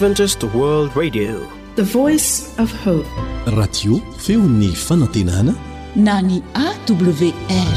Adventist World Radio, the voice of hope. Radio feony fanantenana na ny AWR.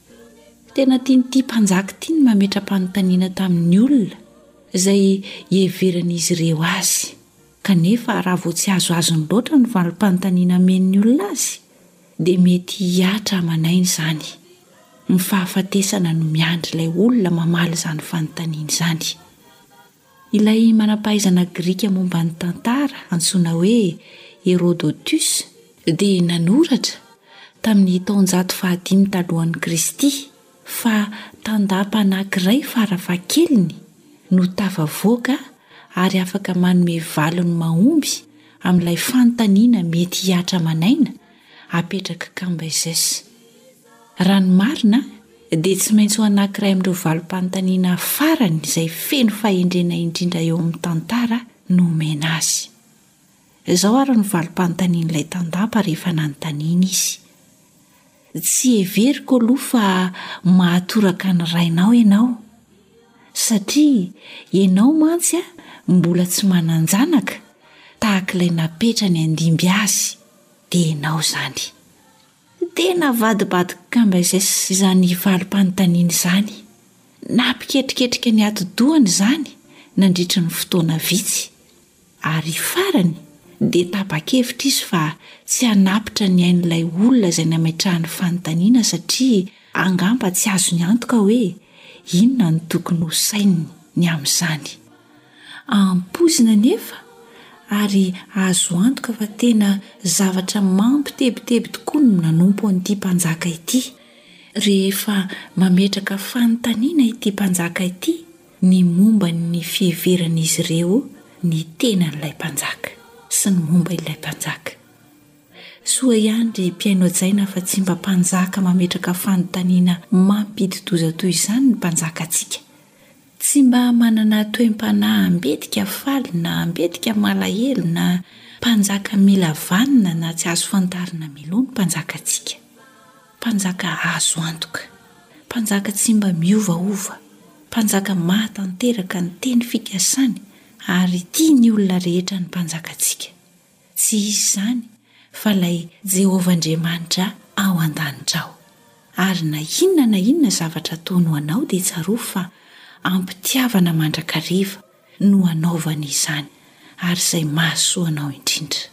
Tena tian'ity mpanjaka ity ny mametra-panontaniana tamin'ny olona izay iheveran'izy ireo azy. Kanefa raha vao tsy azoazony loatra ny valim-panontaniana amen'ny olona azy, dia mety hihatra aman'aina izany. Ny fahafatesana no miandry ilay olona mamaly izany fanontaniana izany. Ilay manam-pahaizana grika momba ny tantara, antsoina hoe Herodotus, dia nanoratra, tamin'ny taonjato fahadimy talohan'i Kristy, fa tandapa anankiray farafahakeliny no tafavoaka ary afaka manome valiny mahomby amin'ilay fanontaniana mety hihatra aman'aina apetraky Cambyses. Raha ny marina, dia tsy maintsy ho anankiray amin'ireo valim-panontaniana farany izay feno fahendrena indrindra eo amin'ny tantara no omena azy. Izao àry no valim-panontanian'ilay tandapa rehefa nanontaniana izy, Tsy heveriko aloha fa mahatoraka ny rainao ianao, satria ianao mantsy mbola tsy manan-janaka tahaka ilay napetrany handimby azy, dia ianao izany. Tena avadibadin-kamba izay izany valim-panontaniana izany. Nampiketriketrika ny atidohany izany nandritra ny fotoana vitsy, ary farany dia tapa-kevitra izy fa tsy hanapitra ny ain'ilay olona izay nametrahany fanontaniana satria angamba tsy azony antoka hoe inona no tokony hosaininy ny amin'izany. Ampoizina anefa ary azo antoka fa tena zavatra mampitebiteby tokoa no nanompo an'ity mpanjaka ity. Rehefa mametraka fanontaniana ity mpanjaka ity ny momba ny fiheveran'izy ireo ny tenan'ilay mpanjaka sy ny momba ilay mpanjaka. Soa ihany ry mpihaino hajaina fa tsy mba mpanjaka mametraka fanontaniana mampidi-doza toy izany ny mpanjakantsika. Tsy mba manana toe-panahy ambetika faly na ambetika malahelo na mpanjaka mila vanona na tsy azo fantarina miloha ny mpanjakantsika. Mpanjaka azo antoka. Mpanjaka tsy mba miovaova. Mpanjaka maha tanteraka ny teny fikasany ary tia ny olona rehetra ny mpanjakantsika. Tsy hisy izany fa ilay Jehovah Andriamanitra ao an-danitra ao. Ary na inona na inona zavatra ataony ho anao dia tsarovy fa am-pitiavana mandrakariva no anaovany izany ary izay mahasoa anao indrindra.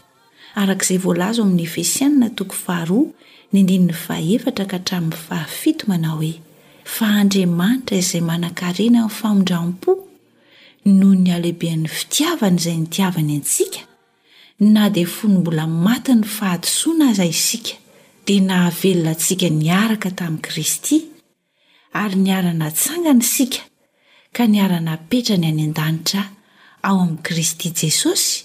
Araka izay voalaza ao amin'ny Efesiana toko faharoa ny andininy fahefatra ka hatramin'ny fahafito manao hoe, Fa Andriamanitra izay manan-karena amin'ny famindram-po, noho ny halehiben'ny fitiavany izay nitiavany antsika, na dia fony mbola matin'ny fahadisoana aza isika, dia nahavelona antsika niaraka tamin'i Kristy, ary niara-natsangana isika ka niara-napetrany any an-danitra ao amin'i Kristy Jesosy,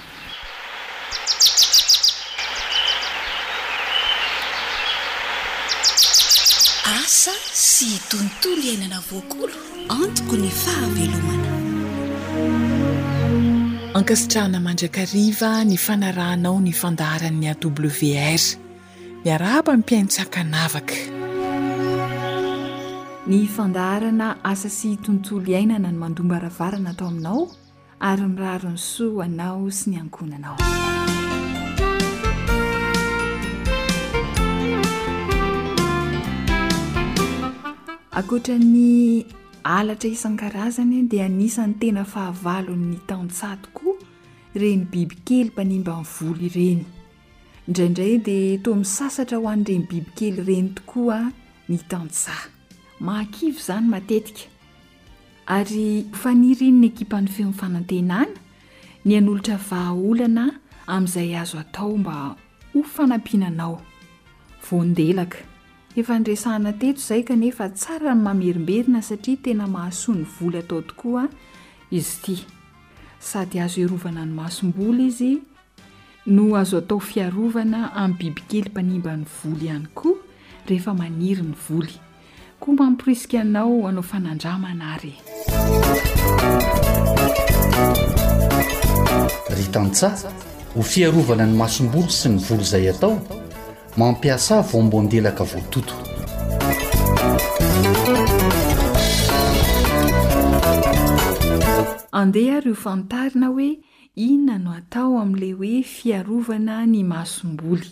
Asa sy tontolo iainana voakolo antoko ny fahavelomana. Ankasitrahana mandrakariva ny fanarahanao ny fandaharan'ny AWR. Miarahaba ny mpihaino tsy ankanavaka. Ny fandaharana Asa sy tontolo iainana no mandombaravarana ato aminao. ary mirary ny soa ho anao sy ny ankohonanao. Akoatra ny alatra isan-karazany dia anisan'ny tena fahavalon'ny tantsaha tokoa ireny bibikely mpanimba ny volo ireny. Indraindray dia toa misasatra ho an'ireny bibikely ireny tokoa ny tantsaha. Mahakivy izany matetika. Ary fanirian'ny ekipan'ny Feon'ny Fanantenana ny hanolotra vahaolana amin'izay azo atao mba ho fanampiana anao. Voan-delaka. Efa niresahana teto izay kanefa tsara ny mamerimberina satria tena mahasoa ny voly atao tokoa izy ity. Sady azo iarovana ny masomboly izy no azo atao fiarovana amin'ny bibikely mpanimba ny voly ihany koa rehefa maniry ny voly. Koa mamporisika anao hanao fanandramana ary e. Ry tantsaha, ho fiarovana ny masom-bolo sy ny volo izay atao, mampiasa voambon-delaka voatoto. Andeha ary ho fantarina hoe inona no atao amin'ilay hoe fiarovana ny masom-boly.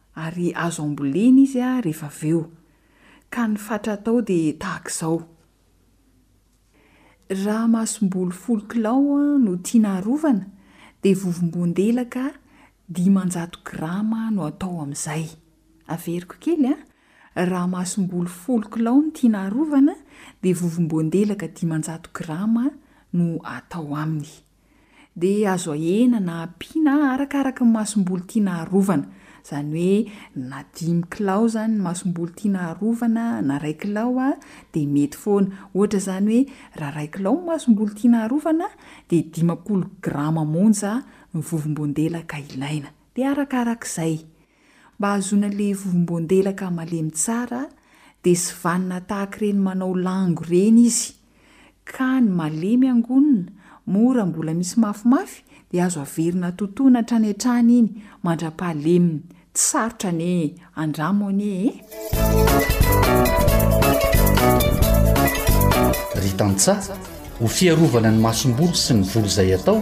ary azo ambolena izy rehefa avy eo, ka ny fatra atao dia tahaka izao, raha masomboly folo kilao no tiana arovana dia vovomboan-delaka dimanjato grama no atao amin'izay, averiko kely an, raha masomboly folo kilao no tiana arovana dia vovomboan-delaka dimanjato grama no atao aminy. dia azo ahena na ampiana arakaraka ny masomboly tiana arovana, izany hoe na dimy kilao izany ny masomboly tiana arovana na iray kilao dia mety foana, ohatra izany hoe raha iray kilao ny masomboly tiana arovana dia dimampolo grama monja ny vovomboandelaka ilaina, dia arakarak'izay Mba hahazoana le vohom-boandelaka malemy tsara de sivanina tahaka ireny manao lango ireny izy ka ny malemy angonina mora mbola misy mafimafy de azo averina atotoana hatrany hatrany iny mandrapahaleminy, tsy sarotra anie e! andramo anie e! Ry tantsaha, ho fiarovana ny masom-bolo sy ny volo izay atao,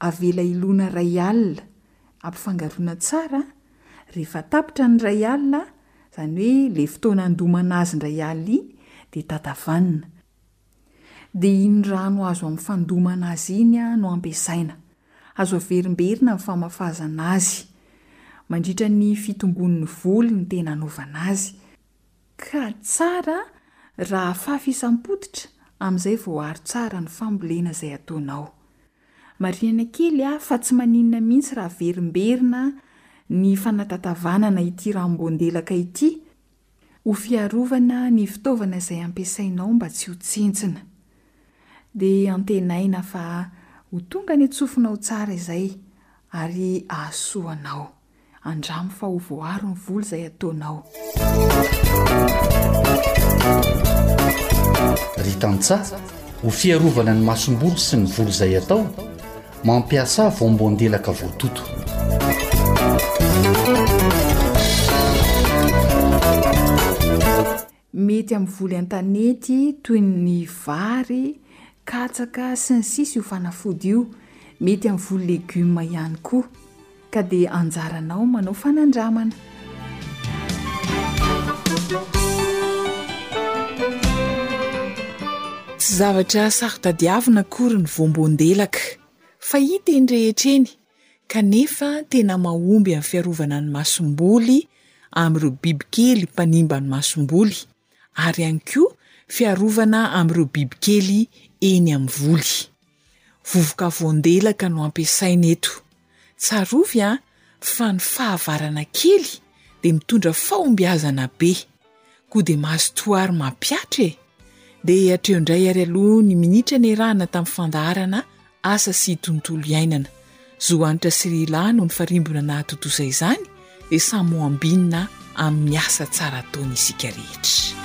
Avela hilona iray alina. Ampifangaroina tsara, rehefa tapitra ny iray alina, izany hoe ilay fotoana handomana azy indray alina iny, dia tatavanina. Dia iny rano azo amin'ny fandomana azy iny no ampiasaina. Azo averimberina ny famafazana azy. Mandritra ny fitombon'ny voly no tena anaovana azy. Ka tsara raha afafy isam-pototra amin'izay voaaro tsara ny fambolena izay ataonao. Marihana kely aho fa tsy maninona mihitsy raha averimberina ny fanatatavanana ity ranom-boandelaka ity ho fiarovana ny fitaovana izay ampiasainao mba tsy ho tsentsina. Dia antenaina fa ho tonga any an-tsofinao tsara izay ary hahasoa anao. Andramo fa ho voaro ny vola izay ataonao. Ry tantsaha, ho fiarovana ny masom-bolo sy ny volo izay atao, mampiasa voambon-delaka voatoto. Mety amin'ny voly an-tanety toy ny vary, katsaka, sy ny sisa io fanafody io. Mety amin'ny voly legioma ihany koa. Ka dia anjaranao manao fanandramana. Tsy zavatra saro-tadiavina akory ny voamboan-delaka, fa hita eny rehetra eny. Kanefa tena mahomby amin'ny fiarovana ny masomboly amin'ireo bibikely mpanimba ny masomboly, ary ihany koa fiarovana amin'ireo bibikely eny amin'ny voly. Vovoka voandelaka no ampiasaina eto. Tsarovy fa ny fahavarana kely dia mitondra fahombiazana be. Koa dia mazotoa ary mampihatra e! Dia hatreo indray ary aloha ny minitra niarahana tamin'ny fandaharana asa sy tontolo iainana. Zo Hanitra sy Rilà no nifarimbona nahatontosa izany dia samy ho ambinina amin'ny asa tsara ataony isika rehetra.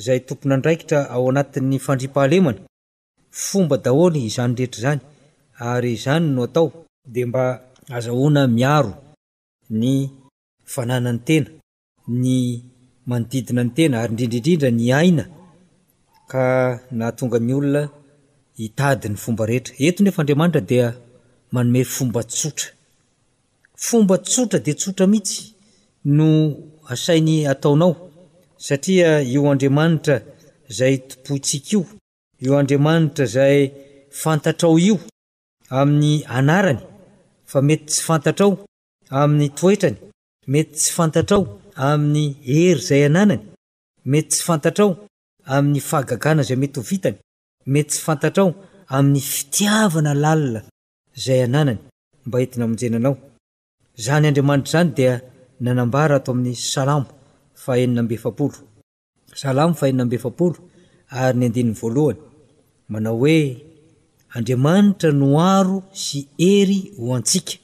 izay tompon'andraikitra ao anatin'ny fandriampahalemana, fomba daholo izany rehetra izany ary izany no atao, dia mba azahoana miaro ny fananan'ny tena, ny manodidina ny tena ary indrindra indrindra ny aina ka nahatonga ny olona hitady ny fomba rehetra. Eto nefa Andriamanitra dia manome fomba tsotra. fomba tsotra dia tsotra mihitsy no asainy ataonao satria io Andriamanitra izay tompointsika io, io Andriamanitra izay fantatrao io amin'ny anarany fa mety tsy fantatrao amin'ny toetrany, mety tsy fantatrao amin'ny hery izay ananany, mety tsy fantatrao amin'ny fahagagana izay mety ho vitany, mety tsy fantatrao amin'ny fitiavana lalina izay ananany mba entina amonjena anao. Izany Andriamanitra izany dia nanambara ato amin'ny Salamo fahenina amby efapolo. Salamo fahenina amby efapolo ary ny andininy voalohany, manao hoe, Andriamanitra no aro sy hery ho antsika,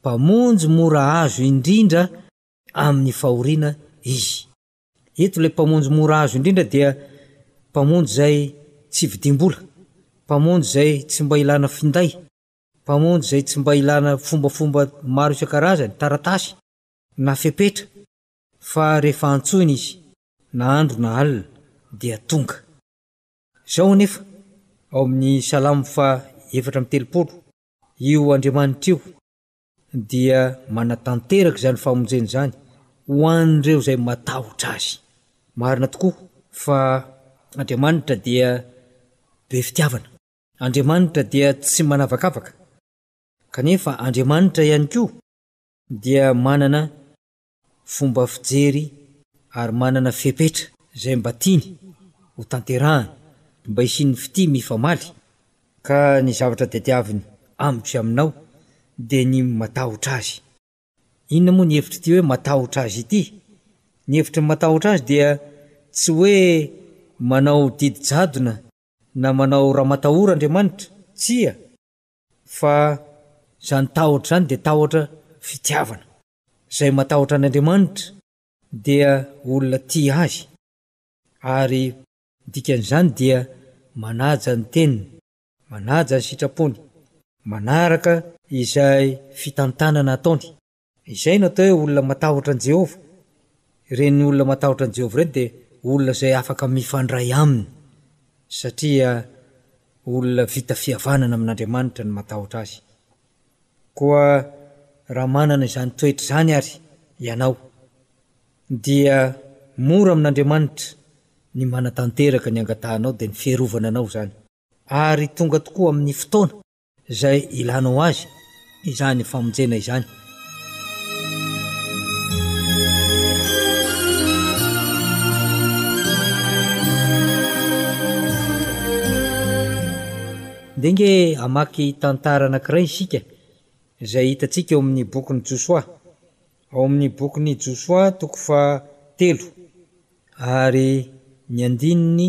Mpamonjy mora azo indrindra amin'ny fahoriana Izy. Eto ilay mpamonjy mora azo indrindra dia mpamonjy izay tsy vidiam-bola, mpamonjy izay tsy mba ilana finday, mpamonjy izay tsy mba ilana fombafomba maro isan-karazany, taratasy, na fepetra, fa rehefa antsoina izy, na andro na alina, dia tonga. Izao anefa, ao amin'ny Salamo faha efatra amby telopolo, io Andriamanitra io, dia manatanteraka izany famonjena izany ho an'ireo izay matahotra Azy. Marina tokoa fa Andriamanitra dia be fitiavana. Andriamanitra dia tsy manavakavaka, kanefa Andriamanitra ihany koa dia manana fomba fijery ary manana fepetra izay mba tiany ho tanterahany mba hisian'ny fitia mifamaly ka ny zavatra tadiaviny amiko sy aminao dia ny matahotra azy. Inona moa ny hevitr'ity hoe matahotra azy ity? Ny hevitry ny matahotra azy dia tsy hoe manao didy jadona na manao ramatahora Andriamanitra, tsia, Fa izany tahotra izany dia tahotra fitiavana. Izay matahotra an' Andriamanitra dia olona tia Azy, ary ny dikan' izany dia manaja ny teniny, manaja ny sitrapony, manaraka izay fitantanana ataony. Izay no atao hoe olona matahotra an'i Jehovah. Ireny olona matahotra an'i Jehovah ireny dia olona izay afaka mifandray aminy, satria olona vita fihavanana amin'Andriamanitra ny matahotra azy. Koa raha manana izany toetra izany àry ianao, dia mora amin'Andriamanitra ny manatanteraka ny angatahanao, dia ny fiarovana anao izany, ary tonga tokoa amin'ny fotoana. izay ilanao azy izany famonjena izany. Dia nge hamaky tantara anankiray isika izay hitantsika eo amin'ny bokin'i Josoa. Ao amin'ny bokin'i Josoa toko fahatelo ary ny andininy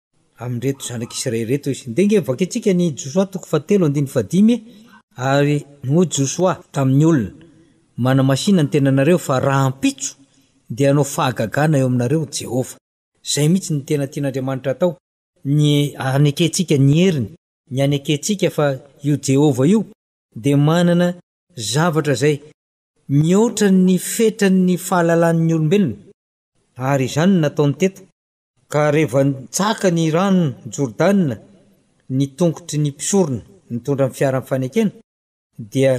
amin'ireto zanak'i Israely ireto izy. Ndeha ange vakintsika ny Josoa toko fahatelo andininy fahadimy e. Ary hoy Josoa tamin'ny olona, Manamasina ny tenanareo fa rahampitso dia hanao fahagagana eo aminareo Jehovah. Izay mihitsy no tena tian'Andriamanitra hatao, ny hanekentsika ny heriny, ny hanekentsika fa io Jehovah io dia manana zavatra izay mihoatra ny fetran'ny fahalalan'ny olombelona. Ary izany no nataony teto. Ka rehefa nitsaka ny ranon' i Jordana ny tongotry ny mpisorona nitondra ny fiaran' ny fanekena, dia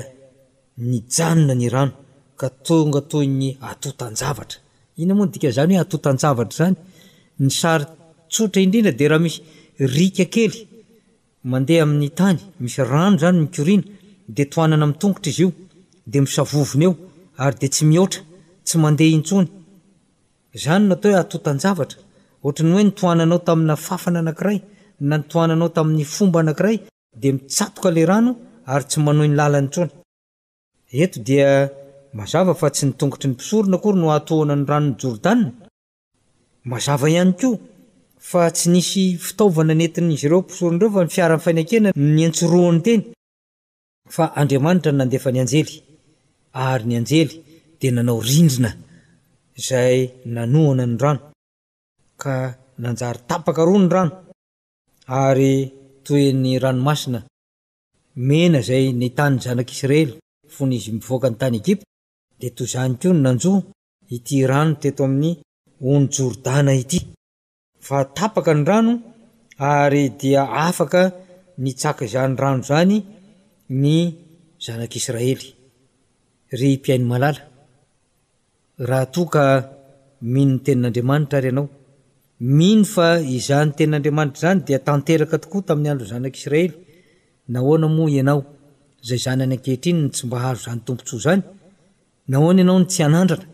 nijanona ny rano, ka tonga toy ny atotan-javatra. Inona moa no dikan'izany hoe atotan-javatra izany? Ny sary tsotra indrindra dia raha misy riaka kely mandeha amin' ny tany, misy rano izany mikoriana, dia tohanana amin'ny tongotra izy io, dia misavovona eo, ary dia tsy mihoatra, tsy mandeha intsony, Izany no atao hoe atontan-javatra. Ohatry ny hoe ny tohananao tamina fàfana anankiray na ny tohananao tamin'ny fomba anankiray dia mitsatoka ilay rano ary tsy manohy ny làlany intsony. Eto dia mazava fa tsy ny tongotry ny mpisorona akory no ahatohana ny ranon'i Jordana. Mazava ihany koa fa tsy nisy fitaovana nentin'izy ireo mpisorona ireo fa ny fiaran'ny fainankiana no niantsorohany teny. Fa Andriamanitra no nandefa ny anjely, ary ny anjely dia nanao rindrina izay nanohana ny rano, ka nanjary tapaka roa ny rano, ary toy ny ranomasina mena izay nitahan'ny zanak'Israely fony izy mivoaka ny tany Egypta, dia toy izany koa no nanjo ity rano teto amin'ny ony Jordana ity. fa tapaka ny rano ary dia afaka nitsaka izany rano izany ny zanak'Israely. Ry mpihaino malala, raha toa ka mino ny tenin'Andriamanitra ary ianao, mino fa izany tenin'Andriamanitra izany dia tanteraka tokoa tamin'ny andron'ny zanak'Israely, nahoana moa ianao izay zanany ankehitriny no tsy mba hahazo izany tombontsoa izany? Nahoana ianao no tsy hanandrana?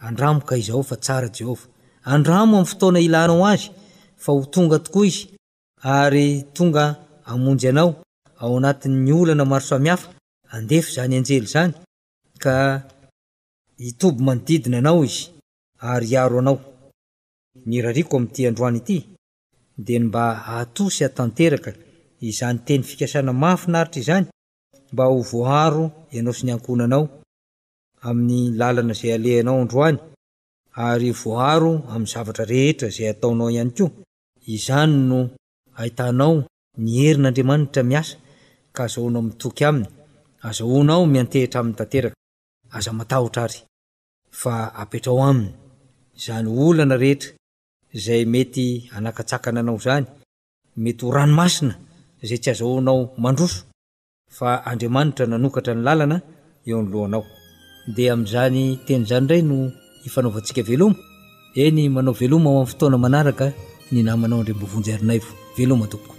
Andramo ka izao fa tsara Jehovah. Andramo amin'ny fotoana ilanao azy, fa ho tonga tokoa izy. Ary tonga hamonjy anao ao anatin'ny olana maro samihafa handefa izany anjely izany, ka hitoby manodidina anao izy ary hiaro anao. Ny irariako amin'ity androany ity dia ny mba hahatoha sy hahatanteraka izany teny fikasana mahafinaritra izany Mba ho voaaro ianao sy ny ankohonanao amin'ny lalana izay alehanao androany, ary voaaro amin'ny zavatra rehetra izay ataonao ihany koa. Izany no ahitanao ny herin'Andriamanitra miasa, ka azahoanao mitoky Aminy. Azahoanao miantehitra Aminy tanteraka. Aza matahotra àry, fa apetraho Aminy izany olana rehetra izay mety hanakatsakana anao izany, Mety ho ranomasina izay tsy azahoanao mandroso, fa Andriamanitra nanokatra ny lalana eo anoloanao. Dia amin'izany teny izany indray no ifanaovantsika veloma, eny manao veloma ho amin'ny fotoana manaraka ny namanao Andriambovonjy Ernaivo. Veloma tompoko.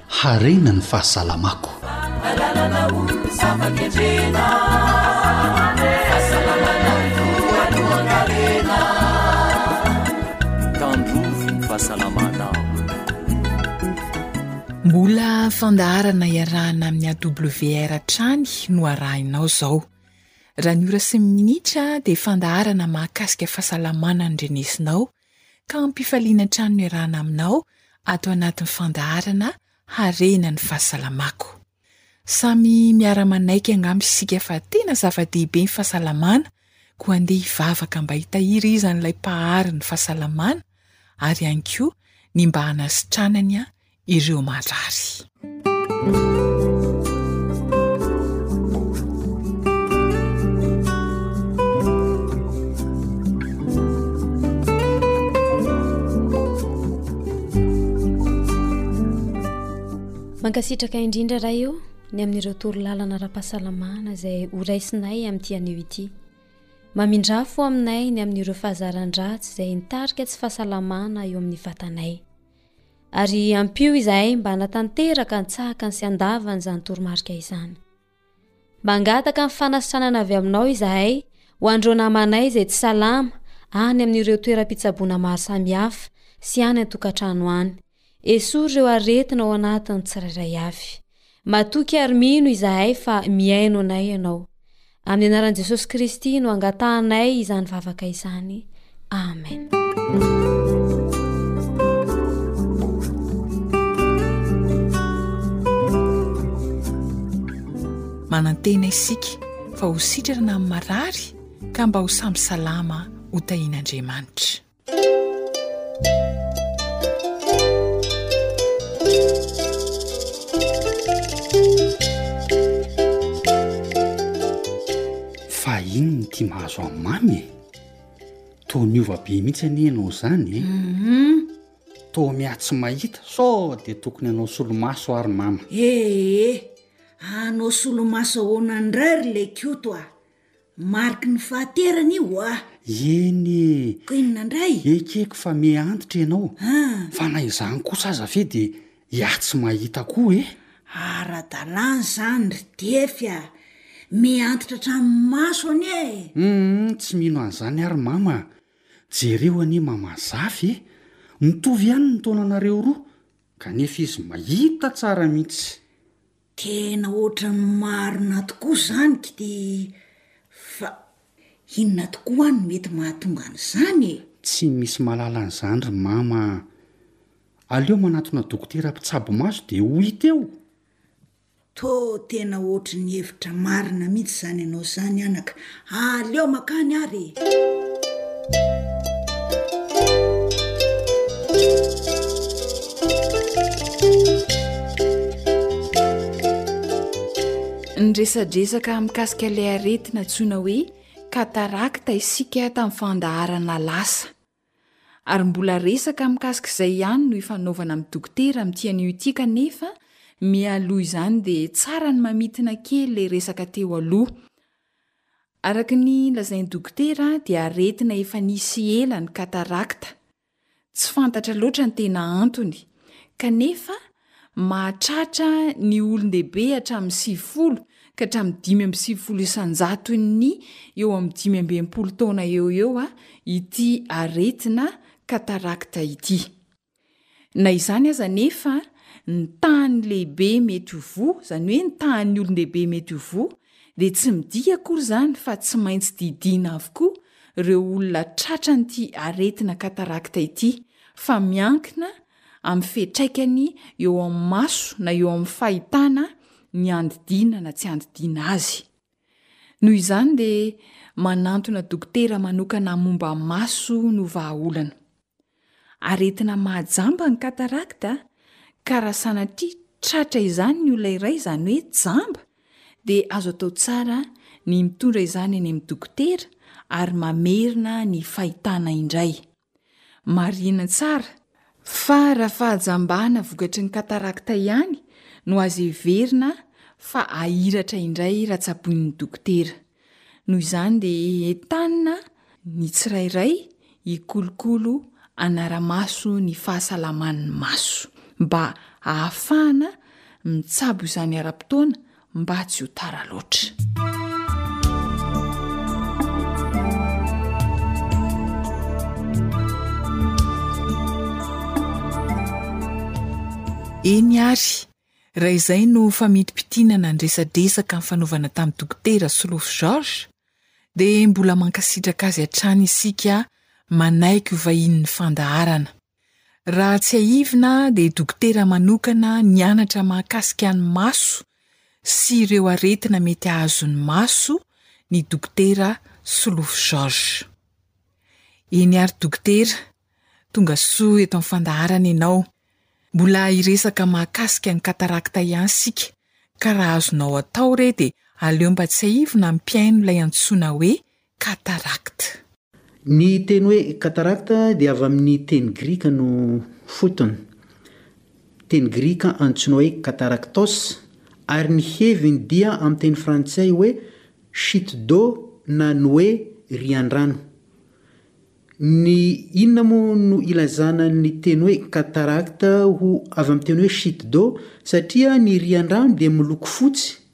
Harena ny fahasalamako. Alalana ho zava-kendrena. Fahasalamana voalohan-karena. Tandrovy ny fahasalamanao. Mbola fandaharana iarahana amin'ny AWR hatrany no arahinao izao. Raha ny ora sy ny minitra dia fandaharana mahakasika fahasalamana andrenesinao Ka ampifaliana hatrany miarahana aminao ato anatin'ny fandaharana Harena ny fahasalamako. Samy miara-manaiky angamba isika fa tena zava-dehibe ny fahasalamana, koa andeha hivavaka mba hitahirizan'ilay Mpahary ny fahasalamana ary ihany koa ny mba hanasitranany ireo marary. mankasitraka indrindra ray eo ny amin'ireo toro lalana ara-pahasalamana izay horaisinay amin'ity anio ity mamindrafo aminay ny amin'ireo fahazaran-dratsy izay nitarika tsy fahasalamana eo amin'ny vatanay Ary ampio izahay mba hanatanteraka an-tsakany sy an-davany izany toromarika izany. Mangataka ny fanasitranana avy aminao izahay ho an'ireo namanay izay tsy salama any amin'ireo toeram-pitsaboana maro samihafa sy any an-tokantrano any. Esory ireo aretina ao anatiny tsirairay avy. Matoky ary mino izahay fa mihaino anay Ianao. Amin'ny anaran'i Jesosy Kristy no angatahanay izany vavaka izany. Amen. manantena isika fa ho sitrana amin'ny marary ka mba ho samy salama ho tahian'Andriamanitra. Fa inn ity mahazo an mamy e to miova be mihitsy anie ianao zany e mhm. to miatsy mahita so de tokony anao solomaso ary mama ee eh, eh. anao solomaso ahoana ndray ry le koto a Mariky ny fahaterany io ho'a. Eny e! Koa inona indray? Ekeko fa miha antitra ianao. Ah! Fa na izany kosa aza ve dia ià tsy mahita koa e! Ara-dalàna izany ry Defy a! Miha antitra hatramin'ny maso anie e! Humm! Tsy mino an'izany aho ry Mama a! Jereo anie Mama Zafy e! Mitovy ihany ny taonanareo roa kanefa izy mahita tsara mihitsy. Tena ohatran'ny marina tokoa zany kty fa inona tokoa no mety mahatonga an'izany e? Tsy misy mahalala an'izany ry mama a! Aleo manatona dokotera mpitsabo maso dia ho hita eo! Toa tena ohatry ny hevitra marina mihitsy izany ianao izany anaka Aleo makany ary ny resadresaka mikasika ilay aretina tsoina hoe katarakta isika tamin'ny fandaharana lasa ary mbola resaka mikasika izay ihany no ifanaovana amin'ny dokotera amin'itian'io ity kanefa mialoha izany dia tsara ny mamitina kely ilay resaka teo aloha Araka ny lazain'ny dokotera dia aretina efa nisy ela ny katarakta. Tsy fantatra loatra ny tena antony, kanefa mahatratra ny olon-dehibe hatramin'ny sivifolo ka hatramin'ny dimy amby sivifolo isan-jaton'ny eo amin'ny dimy amby enimpolo taona eo ho eo ity aretina katarakta ity. Na izany aza anefa, ny tahan'ny lehibe mety ho voa, izany hoe ny tahan'ny olon-dehibe mety ho voa, dia tsy midika akory izany fa tsy maintsy didiana avokoa ireo olona tratran'ity aretina katarakta ity, fa miankina amin'ny fiatraikany eo amin'ny maso na eo amin'ny fahitana ny handidiana na tsy handidiana azy. Noho izany dia manantona dokotera manokana momba maso no vahaolana. Aretina mahajamba ny cataracte ka raha sanatria tratra izany ny olona iray izany hoe jamba dia azo atao tsara ny mitondra izany any amin'ny dokotera ary mamerina ny fahitana indray. Marihina tsara fa raha fahajambana vokatry ny katarakta ihany no azo heverina fa ahiratra indray raha tsaboin'ny dokotera. Noho izany dia entanina ny tsirairay hikolokolo anara-maso ny fahasalaman'ny maso mba ahafahana mitsabo izany ara-potoana mba tsy ho tara loatra. Eny ary, raha izay no famintimpitiana nandresadresaka nifanaovana tamin'i Dokotera Solofo Georges, dia mbola mankasitraka azy hatrany isika manaiky ho vahinin'ny fandaharana. Raha tsiahivina dia dokotera manokana nianatra mahakasika ny maso sy ireo aretina mety hahazo ny maso ny dokotera Solofo Georges. Eny ary dokotera, tonga soa eto amin'ny fandaharana ianao. Mbola hiresaka mahakasika ny katarakta ihany isika ka raha azonao atao re dia aleo mba tsiahivina ny mpihaino ilay antsoina hoe cataracte. Ny teny hoe cataracte dia avy amin' ny teny grika no fotony, teny grika antsoina hoe cataractos, ary ny heviny dia amin'ny teny frantsay hoe chute d'eau na ny hoe rian-drano. Ny inona moa no ilazana ny teny hoe cataracte ho avy amin'ny teny hoe chute d'eau? Satria ny rian-drano dia miloko fotsy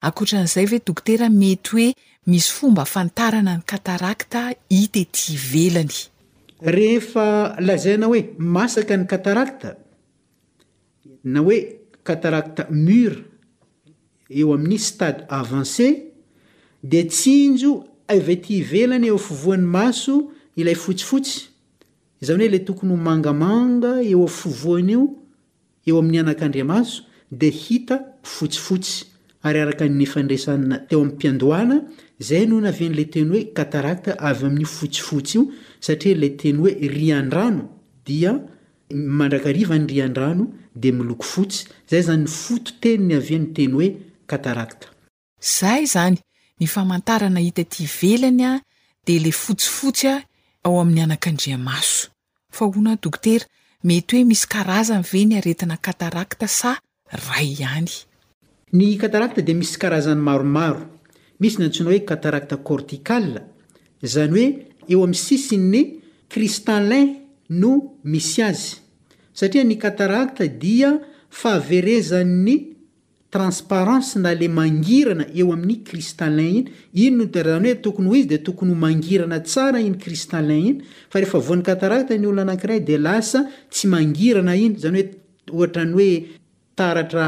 Ankoatran'izay ve dokotera mety hoe misy fomba ahafantarana ny katarakta hita ety ivelany? Rehefa lazaina hoe masaka ny katarakta na hoe katarakta mur eo amin'ny stade avancé dia tsinjo avy ety ivelany eo afovoan'ny maso ilay fotsifotsy, izany hoe ilay tokony ho mangamanga eo afovoany io eo amin'ny anakandriamaso dia hita fotsifotsy ary araka ny nifandraisana teo amin'ny mpiandohana izay no navian'ilay teny hoe cataracte avy amin'io fotsifotsy io satria ilay teny hoe rian-drano dia mandrakariva ny rian-drano dia miloko fotsy, izay izany ny foto-teny niavian'ny teny hoe cataracte. Zay izany, ny famantarana hita ety ivelany dia le fotsifotsy ao amin'ny anakandriamaso. Fa hono dokotera, mety hoe misy karazany ve ny aretina katarakta sa ray ihany? Ny katarakta dia misy karazany maromaro, misy ny antsoina hoe katarakta cortical, izany hoe eo amin'ny sisin'ny cristallin no misy azy, satria ny katarakta dia fahaverezan'ny Transparence na le mangirana eo amin'ny cristallin iny, iny no niterahany hoe tokony ho izy dia tokony ho mangirana tsara iny cristallin iny fa rehefa voan'ny cataracte ny olona anankiray dia lasa tsy mangirana iny, izany hoe ohatran'ny hoe taratra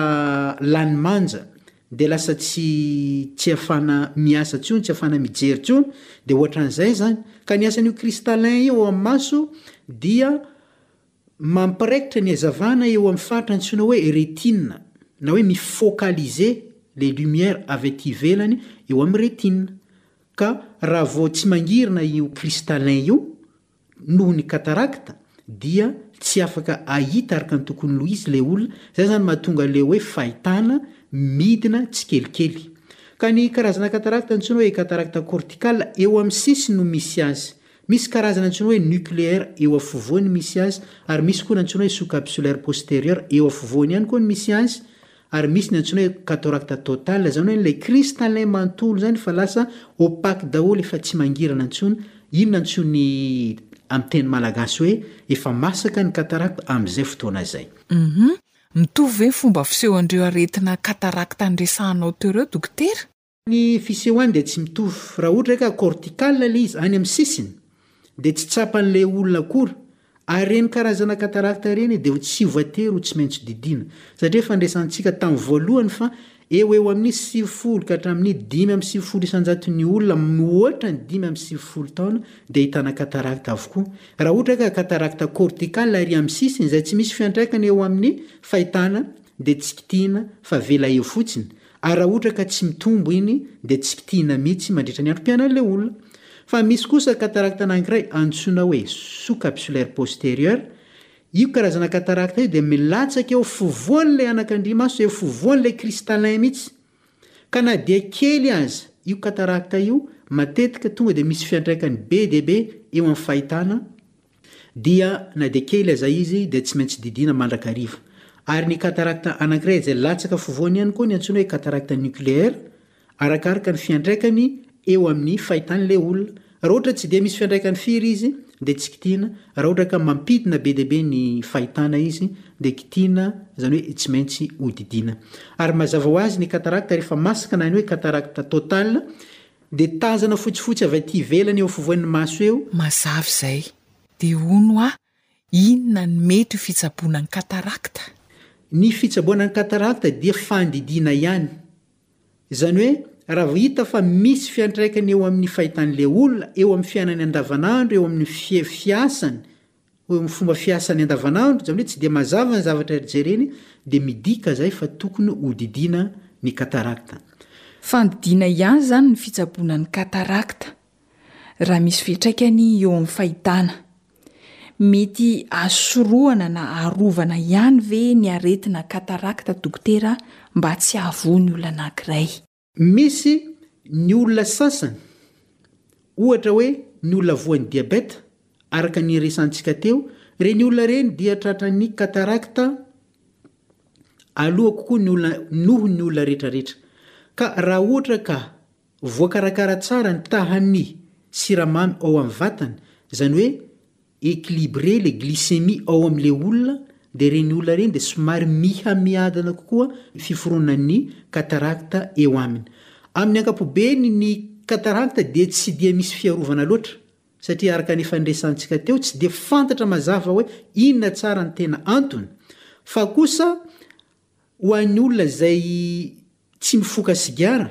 lany manja dia lasa tsy tsy ahafahana miasa intsony, tsy ahafahana mijery intsony dia ohatran'izay izany, ka ny asan'io cristallin io ao amin'ny maso dia. Mampiraikitra ny hazavana eo amin'ny faritra antsoina hoe retina na hoe mi-focaliser les lumières avy aty ivelany eo amin'ny retina, ka raha vao tsy mangirina io cristallin io noho ny cataracte dia tsy afaka ahita araka ny tokony lo izy ilay olona, izay izany mahatonga ilay hoe fahitana midina tsikelikely. Ka ny karazana cataracte antsoina hoe cataracte corticale eo amin'ny sisiny no misy azy, Misy karazany antsoina hoe nucléaire eo afovoany misy azy ary misy koa ny antsoina hoe sous-capsulaire postérieur eo afovoany ihany koa ny misy azy ary misy ny antsoina hoe catoracte totale izany hoe ilay cristallin manontolo izany fa lasa opaque daholo efa tsy mangirana intsony iny no antsoin'ny amin'ny teny malagasy hoe efa masaka ny cataracte amin'izay fotoana izay. Hum. Mitovy ve ny fomba fisehoan'ireo aretina cataracte niresahanao teo ireo dokotera? Ny fisehoany dia tsy mitovy. Raha ohatra hoe ka cortical ilay izy, any amin'ny sisiny, dia tsy tsapan'ilay olona akory. Ary ireny karazana cataracte ireny dia ho tsy voatery ho tsy maintsy didiana. Satria efa andresantsika tamin'ny voalohany fa eo ho eo amin'ny sivifolo ka hatramin'ny dimy amby sivifolo isan-jato ny olona mihoatra ny dimy amby sivifolo taona dia ahitana cataracte avokoa. Raha ohatra ka cataracte cortical ary amin'ny sisiny, izay tsy misy fiantraikany eo amin'ny fahitana, dia tsy kitihina fa avela eo fotsiny. Ary raha ohatra ka tsy mitombo iny dia tsy kitihina mihitsy mandritra ny androm-piainany ilay olona. Fa misy kosa katarakta anankiray antsoina hoe sous capsulaire postérieur, io karazana katarakta io dia milatsaka eo fovoan'ilay anakandrimaso, eo fovoan'ilay cristallin mihitsy. Ka na dia kely aza io katarakta io, matetika tonga dia misy fiantraikany be dia be eo amin'ny fahitana Dia na dia kely aza izy dia tsy maintsy didiana mandrakariva. Ary ny katarakta anankiray izay latsaka afovoany ihany koa ny antsoina hoe katarakta nucléaire, arakaraka ny fiantraikany eo amin'ny fahitan'ilay olona. Raha ohatra tsy dia misy fiantraikany firy izy dia tsy kitihina, raha ohatra ka mampidina be dia be ny fahitana izy dia kitihina, izany hoe tsy maintsy hodidiana. Ary mazava ho azy ny katarakta rehefa masaka na ny hoe katarakta totale Dia tazana fotsifotsy avy aty ivelany eo afovoan'ny maso eo. Mazava izay. Dia hono hoa inona ny mety ho fitsaboana ny katarakta? Ny fitsaboana ny katarakta dia fandidiana ihany. Izany hoe raha vao hita fa misy fiantraikany eo amin'ny fahitan'ilay olona, eo amin'ny fiainany andavanandro, eo amin'ny fiasany, Eo amin'ny fomba fiasany andavanandro, izany hoe tsy dia mazava ny zavatra jereny, dia midika izay fa tokony hodidiana ny katarakta. Fandidiana ihany izany ny fitsaboana ny katarakta, raha misy fiantraikany eo amin'ny fahitana. Mety azo sorohana na arovana ihany ve ny aretina katarakta dokotera mba tsy hahavoa ny olona anankiray? Misy ny olona sasany, ohatra hoe ny olona voan'ny diabeta, araka ny resantsika teo, ireny olona ireny dia tratran'ny katarakta aloha kokoa ny olona noho ny olona retraretra. Ka raha ohatra ka voakarakara tsara ny tahan'ny siramamy ao amin'ny vatany, izany hoe équilibré le glycémie ao amle olona de reny olona reny de somary mihamiadana kokoa ny fiforonan'ny cataracte eo aminy. Amin'ny ankapobeny ny cataracte dia tsy dia misy fiarovana loatra satria araka ny efa niresantsika teo tsy dia fantatra mazava hoe inona tsara ny tena antony fa kosa ho an'ny olona izay tsy mifoka sigara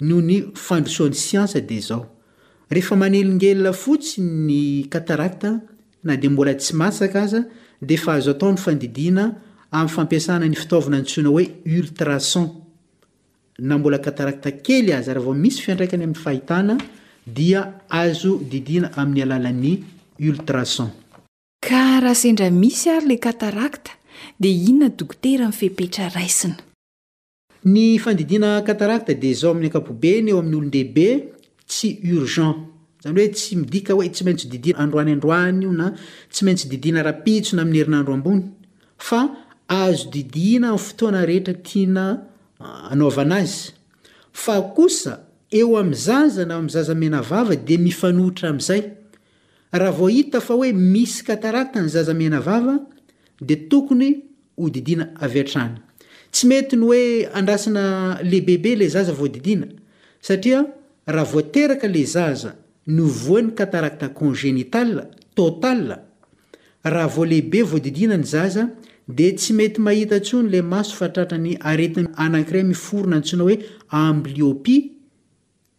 Noho ny fandrosoan'ny siansa dia izao, rehefa manelingelina fotsiny ny cataracte na dia mbola tsy masaka aza dia efa azo atao ny fandidiana amin'ny fampiasana ny fitaovana antsoina hoe ultrason. Na mbola cataracte kely aza raha vao misy fiantraikany amin'ny fahitana dia azo didiana amin'ny alalan'ny ultrason. Ka raha sendra misy ary ilay cataracte dia inona dokotera ny fepetra raisina? Ny fandidiana cataracte dia izao amin'ny ankapobeny eo amin'ny olon-dehibe tsy urgent. Izany hoe tsy midika hoe tsy maintsy didiana androany androany io na tsy maintsy didiana rahampitso na amin'ny herinandro ambony fa azo didiana amin'ny fotoana rehetra tiana anaovana azy. Fa kosa eo amin'ny zaza na amin'ny zaza menavava dia mifanohitra amin'izay. Raha vao hita fa hoe misy cataracte ny zaza mianavava dia tokony ho didiana avy hatrany. Tsy mety ny hoe andrasana le bebe le zaza vao didiana satria raha vao teraka le zaza no voan'ny cataracte congenital total raha vao lehibe vao didiana ny zaza dia tsy mety mahita tsony le maso fa tratran'ny aretina anankiray miforona antsoina hoe amblyopie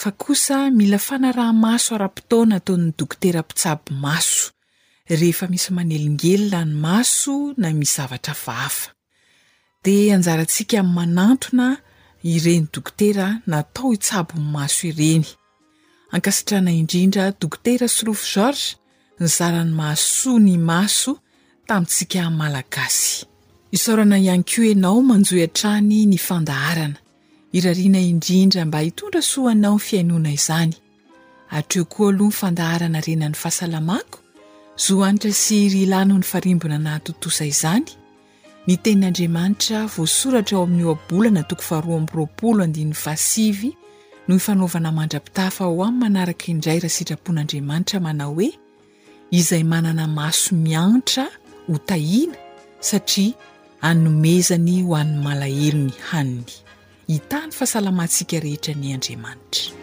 fa kosa mila fanaraha-maso ara-potoana ataon'ny dokotera mpitsabo maso rehefa misy manelingelina ny maso na misy zavatra hafahafa. Dia anjarantsika ny manantona ireny dokotera natao hitsabo ny maso ireny. Ankasitrahana indrindra Dokotera Sorofo Georges nizara ny mahasoa ny maso tamintsika Malagasy. Isaorana ihany koa ianao manjohy hatrany ny fandaharana. Irariana indrindra mba hitondra soa anao ny fihainoana izany. Hatreo koa aloha ny fandaharana renan'ny fahasalamako, zo hanitra sy hiry hilano ny farimbona nahatontosa izany, ny tenin'Andriamanitra voasoratra ao amin'ny Ohabolana toko faharoa amby roapolo andininy fahasivy no ifanaovana mandra-pitafa ho amin'ny manaraka indray raha sitrapon'Andriamanitra manao hoe izay manana maso miantra ho tahiana satria anomezany ho an'ny malahelo ny haniny. Hitaha ny fahasalamantsika rehetra anie Andriamanitra.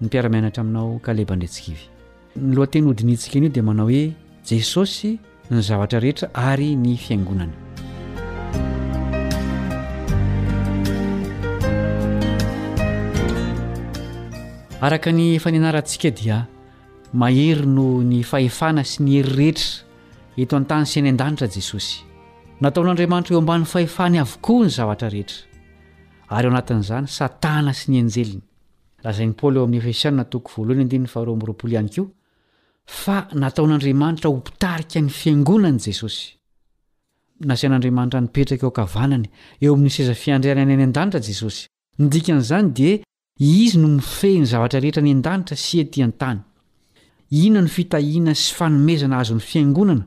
ny mpiara-mianatra aminao Kaleba Andriantsikivy. Ny lohateny hodinihintsika anio dia manao hoe Jesosy ny zavatra rehetra ary ny fiangonana. Araka ny efa nianarantsika dia mahery noho ny fahefana sy ny hery rehetra eto an-tany sy any an-danitra Jesosy. Nataon'Andriamanitra eo ambany fahefany avokoa ny zavatra rehetra, ary ao anatin'izany Satana sy ny anjeliny. Lazain'i Paoly ao amin'ny Efesiana toko voalohany andininy faharoa amby roapolo ihany koa fa nataon'Andriamanitra ho mpitarika ny Fiangonana i Jesosy. Nasain'Andriamanitra nipetraka eo ankavanany, eo amin'ny seza fiandrianany any an-danitra Jesosy. Ny dikan'izany dia Izy no mifehy ny zavatra rehetra any an-danitra sy ety an-tany. Inona no fitahiana sy fanomezana azon'ny Fiangonana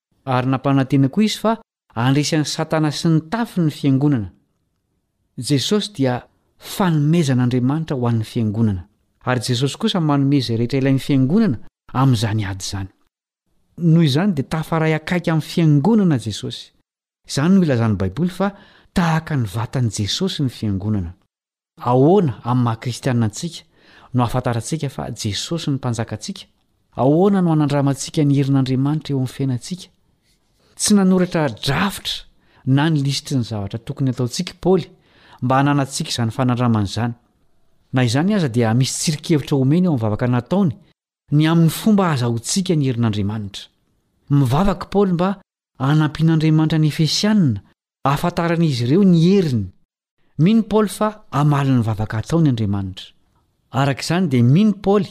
Ary nampanantena koa izy fa handresy an'i Satana sy ny tafiny ny fiangonana. Jesosy dia fanomezan'Andriamanitra ho an'ny fiangonana, ary Jesosy kosa manome izay rehetra ilain'ny fiangonana amin'izany ady izany. Noho izany dia tafaray akaiky amin'ny fiangonana Jesosy. Izany no ilazan'ny Baiboly fa tahaka ny vatan'i Jesosy ny fiangonana. Ahoana amin'ny maha kristiana antsika no ahafantarantsika fa Jesosy no Mpanjakantsika? Ahoana no anandramantsika ny herin'Andriamanitra eo amin'ny fiainantsika? Tsy nanoratra drafitra na ny lisitry ny zavatra tokony hataontsika i Paoly mba hananantsika izany fanandramana izany. Na izany aza dia misy tsirinkevitra omeny eo amin'ny vavaka nataony ny amin'ny fomba ahazahoantsika ny herin'Andriamanitra. Mivavaka i Paoly mba hanampian'Andriamanitra ny Efesiana hahafantaran'izy ireo ny heriny. Mino Paoly fa hamaly ny vavaka ataony Andriamanitra. Araka izany dia mino Paoly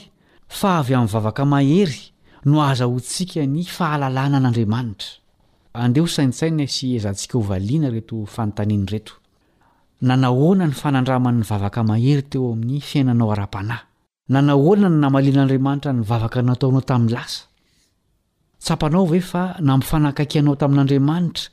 fa avy amin'ny vavaka mahery no ahazahoantsika ny fahalalana an'Andriamanitra. Andeha hosaintsaina sy hiezantsika hovaliana ireto fanontaniana ireto, Nanahoana ny fanandraman'ny vavaka mahery teo amin'ny fiainanao ara-panahy? Nanahoana no namalian'Andriamanitra ny vavaka nataonao tamin'ny lasa? Tsapanao ve fa nampifanakaiky anao tamin'Andriamanitra